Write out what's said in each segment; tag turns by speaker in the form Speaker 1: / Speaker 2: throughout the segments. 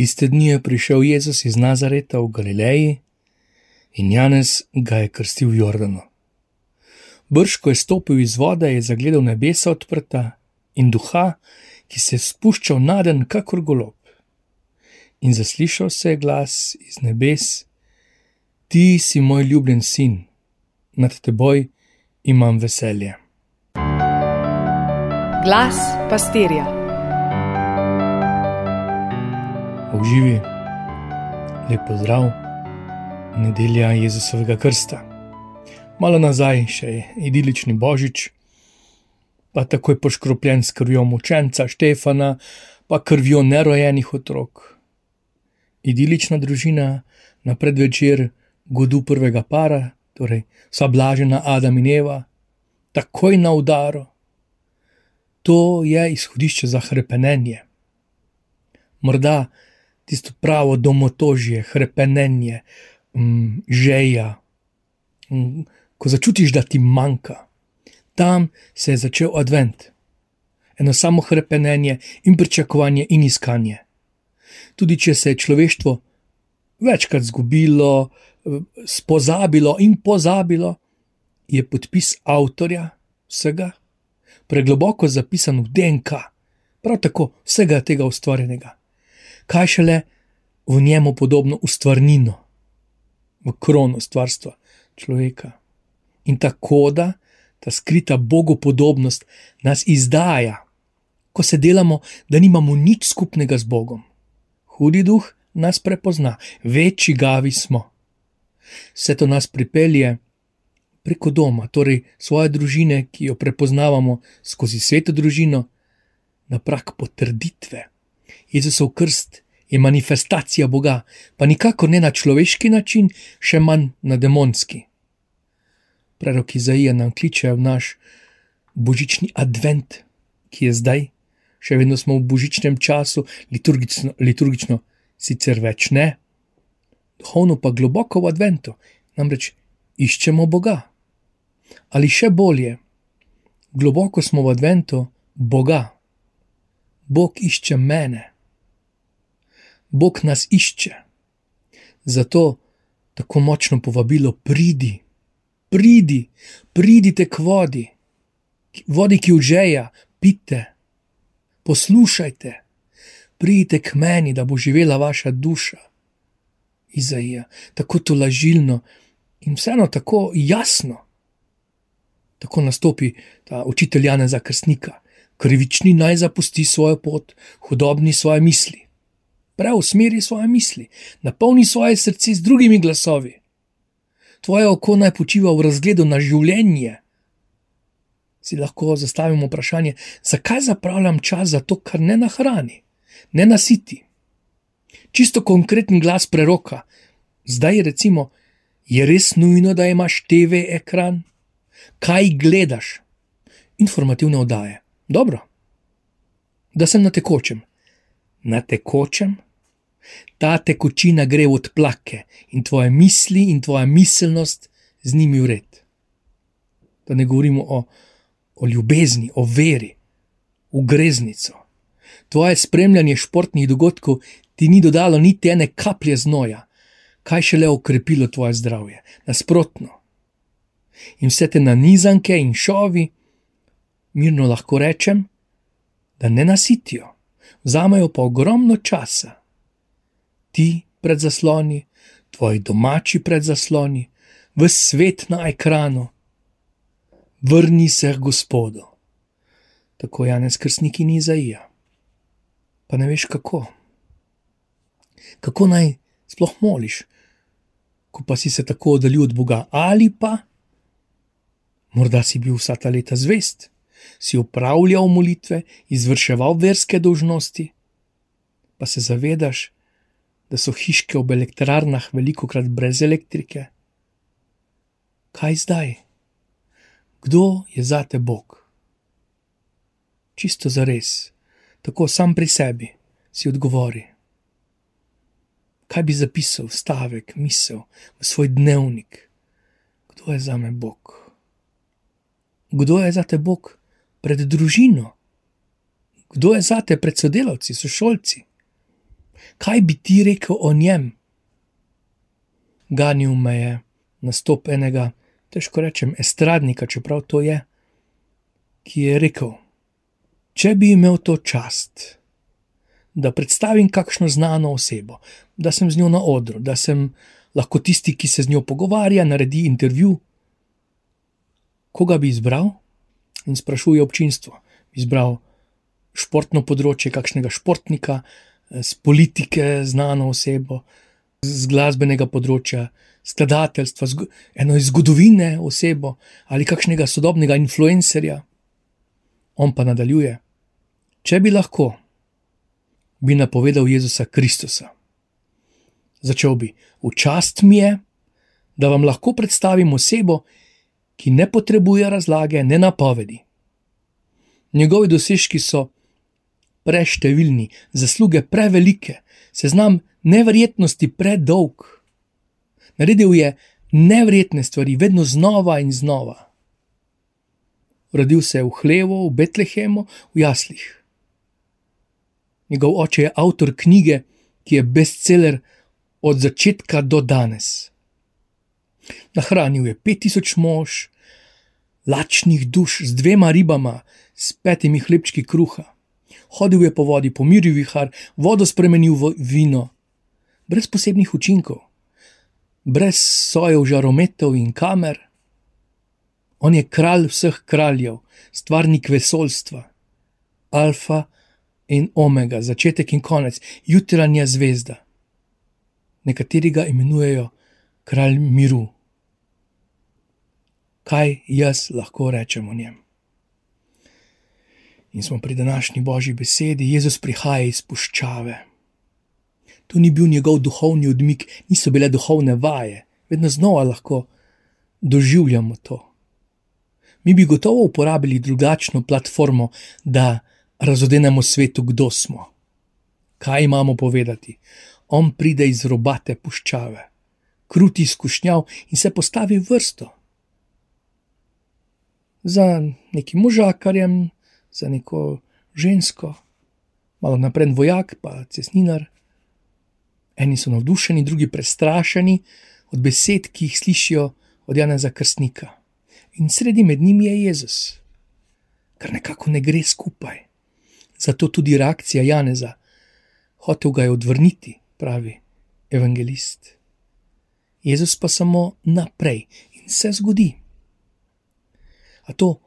Speaker 1: Tiste dni je prišel Jezus iz Nazareta v Galileji in Janez ga je krstil v Jordanu. Brž, ko je stopil iz vode, je zagledal nebesa odprta in duha, ki se je spuščal naden, kakor golob. In zaslišal se je glas iz nebes: Ti si moj ljubljen sin, nad teboj imam veselje.
Speaker 2: Glas pastirja.
Speaker 1: Uživi, lep pozdrav, nedelja Jezusovega krsta. Malo nazaj še je idilični božič, pa takoj poškropljen s krvjo mučenca Štefana, pa krvjo nerojenih otrok. Idilična družina na predvečer godu prvega para, torej sva blažena Adam in Eva, takoj na udaru to je izhodišče za krepenje. Morda tisto pravo domotožje, krepenje, mm, žeja, mm, ko začutiš, da ti manjka. Tam se je začel advent, eno samo krepenje in pričakovanje in iskanje. Tudi če se je človeštvo večkrat zgubilo, spozabilo in pozabilo, je podpis avtorja vsega pregloboko zapisan v DNK, prav tako vsega tega ustvarjenega. Kaj šele v njemu podobno ustvarnino, v krono stvarstva človeka. In tako da ta skrita bogopodobnost nas izdaja, ko se delamo, da nimamo nič skupnega z Bogom. Hudi duh nas prepozna, večji gavi smo. Vse to nas pripelje preko doma, torej svoje družine, ki jo prepoznavamo skozi sveto družino, na prak potrditve. Jezusov krst je manifestacija Boga, pa nikakor ne na človeški način, še manj na demonski. Prerok Izaija nam kliče v naš božični advent, ki je zdaj, še vedno smo v božičnem času, liturgično, liturgično sicer več ne, duhovno pa globoko v adventu, namreč iščemo Boga. Ali še bolje, globoko smo v adventu Boga. Bog išče mene, Bog nas išče. Zato tako močno povabilo, pridi, pridi, pridite k vodi, vodi, ki užeja, pite, poslušajte, pridite k meni, da bo živela vaša duša. Izaija, tako to lažilno in vseeno tako jasno. Tako nastopi ta učitelj Jana za krstnika. Krivični naj zapusti svojo pot, hudobni svoje misli. Preusmeri svoje misli, napolni svoje srce z drugimi glasovi. Tvoje oko naj počiva v razgledu na življenje. Si lahko zastavimo vprašanje, zakaj zapravljam čas za to, kar ne nahrani, ne nasiti. Čisto konkreten glas preroka. Zdaj, recimo, je res nujno, da imaš TV ekran? kaj gledaš, informativne oddaje. Dobro, da sem na tekočem. Na tekočem, ta tekočina gre v odplake in tvoje misli in tvoja miselnost z njimi ured. Da ne govorimo o, o ljubezni, o veri, v greznico. Tvoje spremljanje športnih dogodkov ti ni dodalo niti ene kaplje znoja, kaj šele okrepilo tvoje zdravje. Nasprotno, in vse te nanizanke in šovi, mirno lahko rečem, da ne nasitijo, vzamejo pa ogromno časa. Ti pred zasloni, tvoji domači pred zasloni, v svet na ekranu, vrni se k Gospodu. Tako Janez Krstnik in Izaija. Pa ne veš kako. Kako naj sploh moliš, ko pa si se tako oddaljil od Boga, ali pa Morda si bil vsa ta leta zvest, si upravljal molitve, izvrševal verske dolžnosti, pa se zavedaš, da so hiške ob elektrarnah veliko krat brez elektrike. Kaj zdaj? Kdo je za te Bog? Čisto za res, tako sam pri sebi si odgovori. Kaj bi zapisal, stavek, misel v svoj dnevnik? Kdo je za me Bog? kdo je za te Bog pred družino, kdo je za te pred sodelavci, sošolci. Kaj bi ti rekel o njem? Ganil me je nastop enega, težko rečem, estradnika, čeprav to je, ki je rekel: Če bi imel to čast, da predstavim kakšno znano osebo, da sem z njo na odru, da sem lahko tisti, ki se z njo pogovarja, naredi intervju, koga bi izbral? In sprašuje občinstvo. Izbral športno področje, kakšnega športnika, z politike, znano osebo, z glasbenega področja, skladateljstva, eno iz zgodovine osebo ali kakšnega sodobnega influencerja. On pa nadaljuje: Če bi lahko, bi napovedal Jezusa Kristusa. Začel bi: V čast mi je, da vam lahko predstavim osebo, ki ne potrebuje razlage, ne napovedi. Njegovi dosežki so preštevilni, zasluge prevelike, seznam neverjetnosti predolg. Naredil je neverjetne stvari, vedno znova in znova. Rodil se je v Hlevu, v Betlehemu, v Jaslih. Njegov oče je avtor knjige, ki je bestseller od začetka do danes. Nahranil je 5000 mož, lačnih duš z dvema ribama, s petimi hlebčki kruha. Hodil je po vodi, pomiril vihar, vodo spremenil v vino, brez posebnih učinkov, brez sojev žarometov in kamer. On je kralj vseh kraljev, stvarnik vesolstva, alfa in omega, začetek in konec, jutranja zvezda. Nekateri ga imenujejo kralj miru. Kaj jaz lahko rečem o njem? In smo pri današnji božji besedi, Jezus prihaja iz puščave. To ni bil njegov duhovni odmik, niso bile duhovne vaje, vedno znova lahko doživljamo to. Mi bi gotovo uporabili drugačno platformo, da razodenemo svetu, kdo smo. Kaj imamo povedati? On pride iz robate puščave, kruti izkušnjav in se postavi vrsto. Za nekim možakarjem, za neko žensko, malo naprej vojak, pa cesninar. Eni so navdušeni, drugi prestrašeni od besed, ki jih slišijo od Jana Krstnika. In sredi med njimi je Jezus, kar nekako ne gre skupaj. Zato tudi reakcija Janeza, hotel ga je odvrniti, pravi evangelist. Jezus pa samo naprej in se zgodi. A to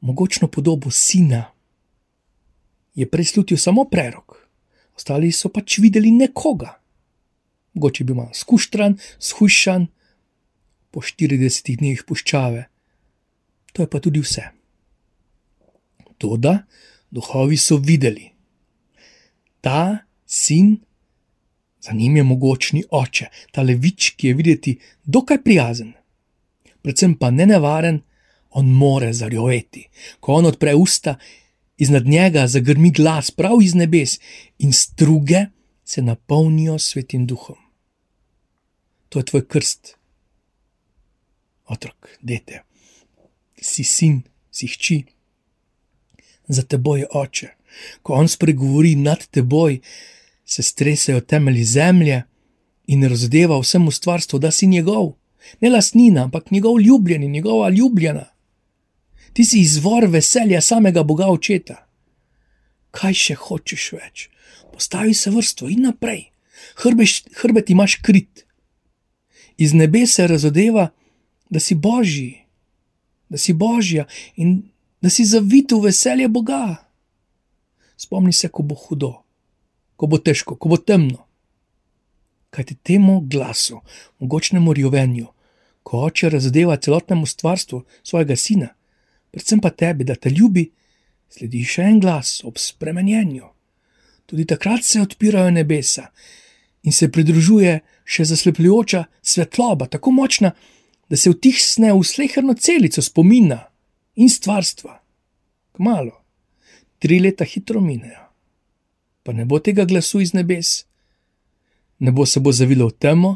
Speaker 1: mogočno podobo sina, je preslutil samo prerok, ostali so pač videli nekoga. Mogoče bi bil skuštran, shujšan, po 40 dneh puščave. To je pa tudi vse. Toda duhovi so videli, ta sin, za njim je mogočni oče, ta levič, ki je videti dokaj prijazen, predvsem pa ne nevaren, on more zarjoveti. Ko on odpre usta, iznad njega zagrmi glas prav iz nebes in struge se napolnijo svetim duhom. To je tvoj krst, otrok, dete, si sin, si hči, za teboj je oče. Ko on spregovori nad teboj, se stresajo temelji zemlje in razdeva vsemu stvarstvu, da si njegov. Ne lastnina, ampak njegov ljubljeni, njegova ljubljena ti si izvor veselja samega Boga očeta. Kaj še hočeš več? Postavi se vrsto in naprej, hrbet imaš krit. Iz nebe se razodeva, da si božji, da si božja in da si zavit v veselje Boga. Spomni se, ko bo hudo, ko bo težko, ko bo temno. Kaj ti temu glasu, mogočnemu rjovenju, ko oče razdeva celotnemu stvarstvu svojega sina, predvsem pa tebi, da te ljubi, sledi še en glas ob spremenjenju. Tudi takrat se odpirajo nebesa in se pridružuje še zaslepljujoča svetloba, tako močna, da se vtihne v sleherno celico spomina in stvarstva. Kmalo, tri leta hitro minejo, pa ne bo tega glasu iz nebes, ne bo se bo zavilo v temo,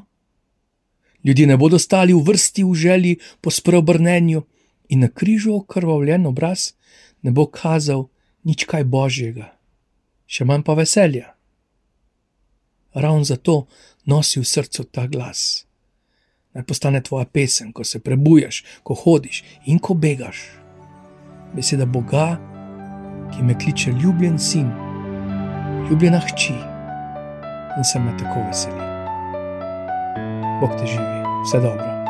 Speaker 1: ljudje ne bodo stali v vrsti v želji po spreobrnenju in na križu okrvavljen obraz ne bo kazal nič kaj božjega, še manj pa veselja. ravno zato nosi v srcu ta glas. Naj postane tvoja pesem, ko se prebujaš, ko hodiš in ko begaš. Beseda Boga, ki me kliče ljubljen sin, ljubljena hči in se me tako veseli. Bog te živi, vse dobro.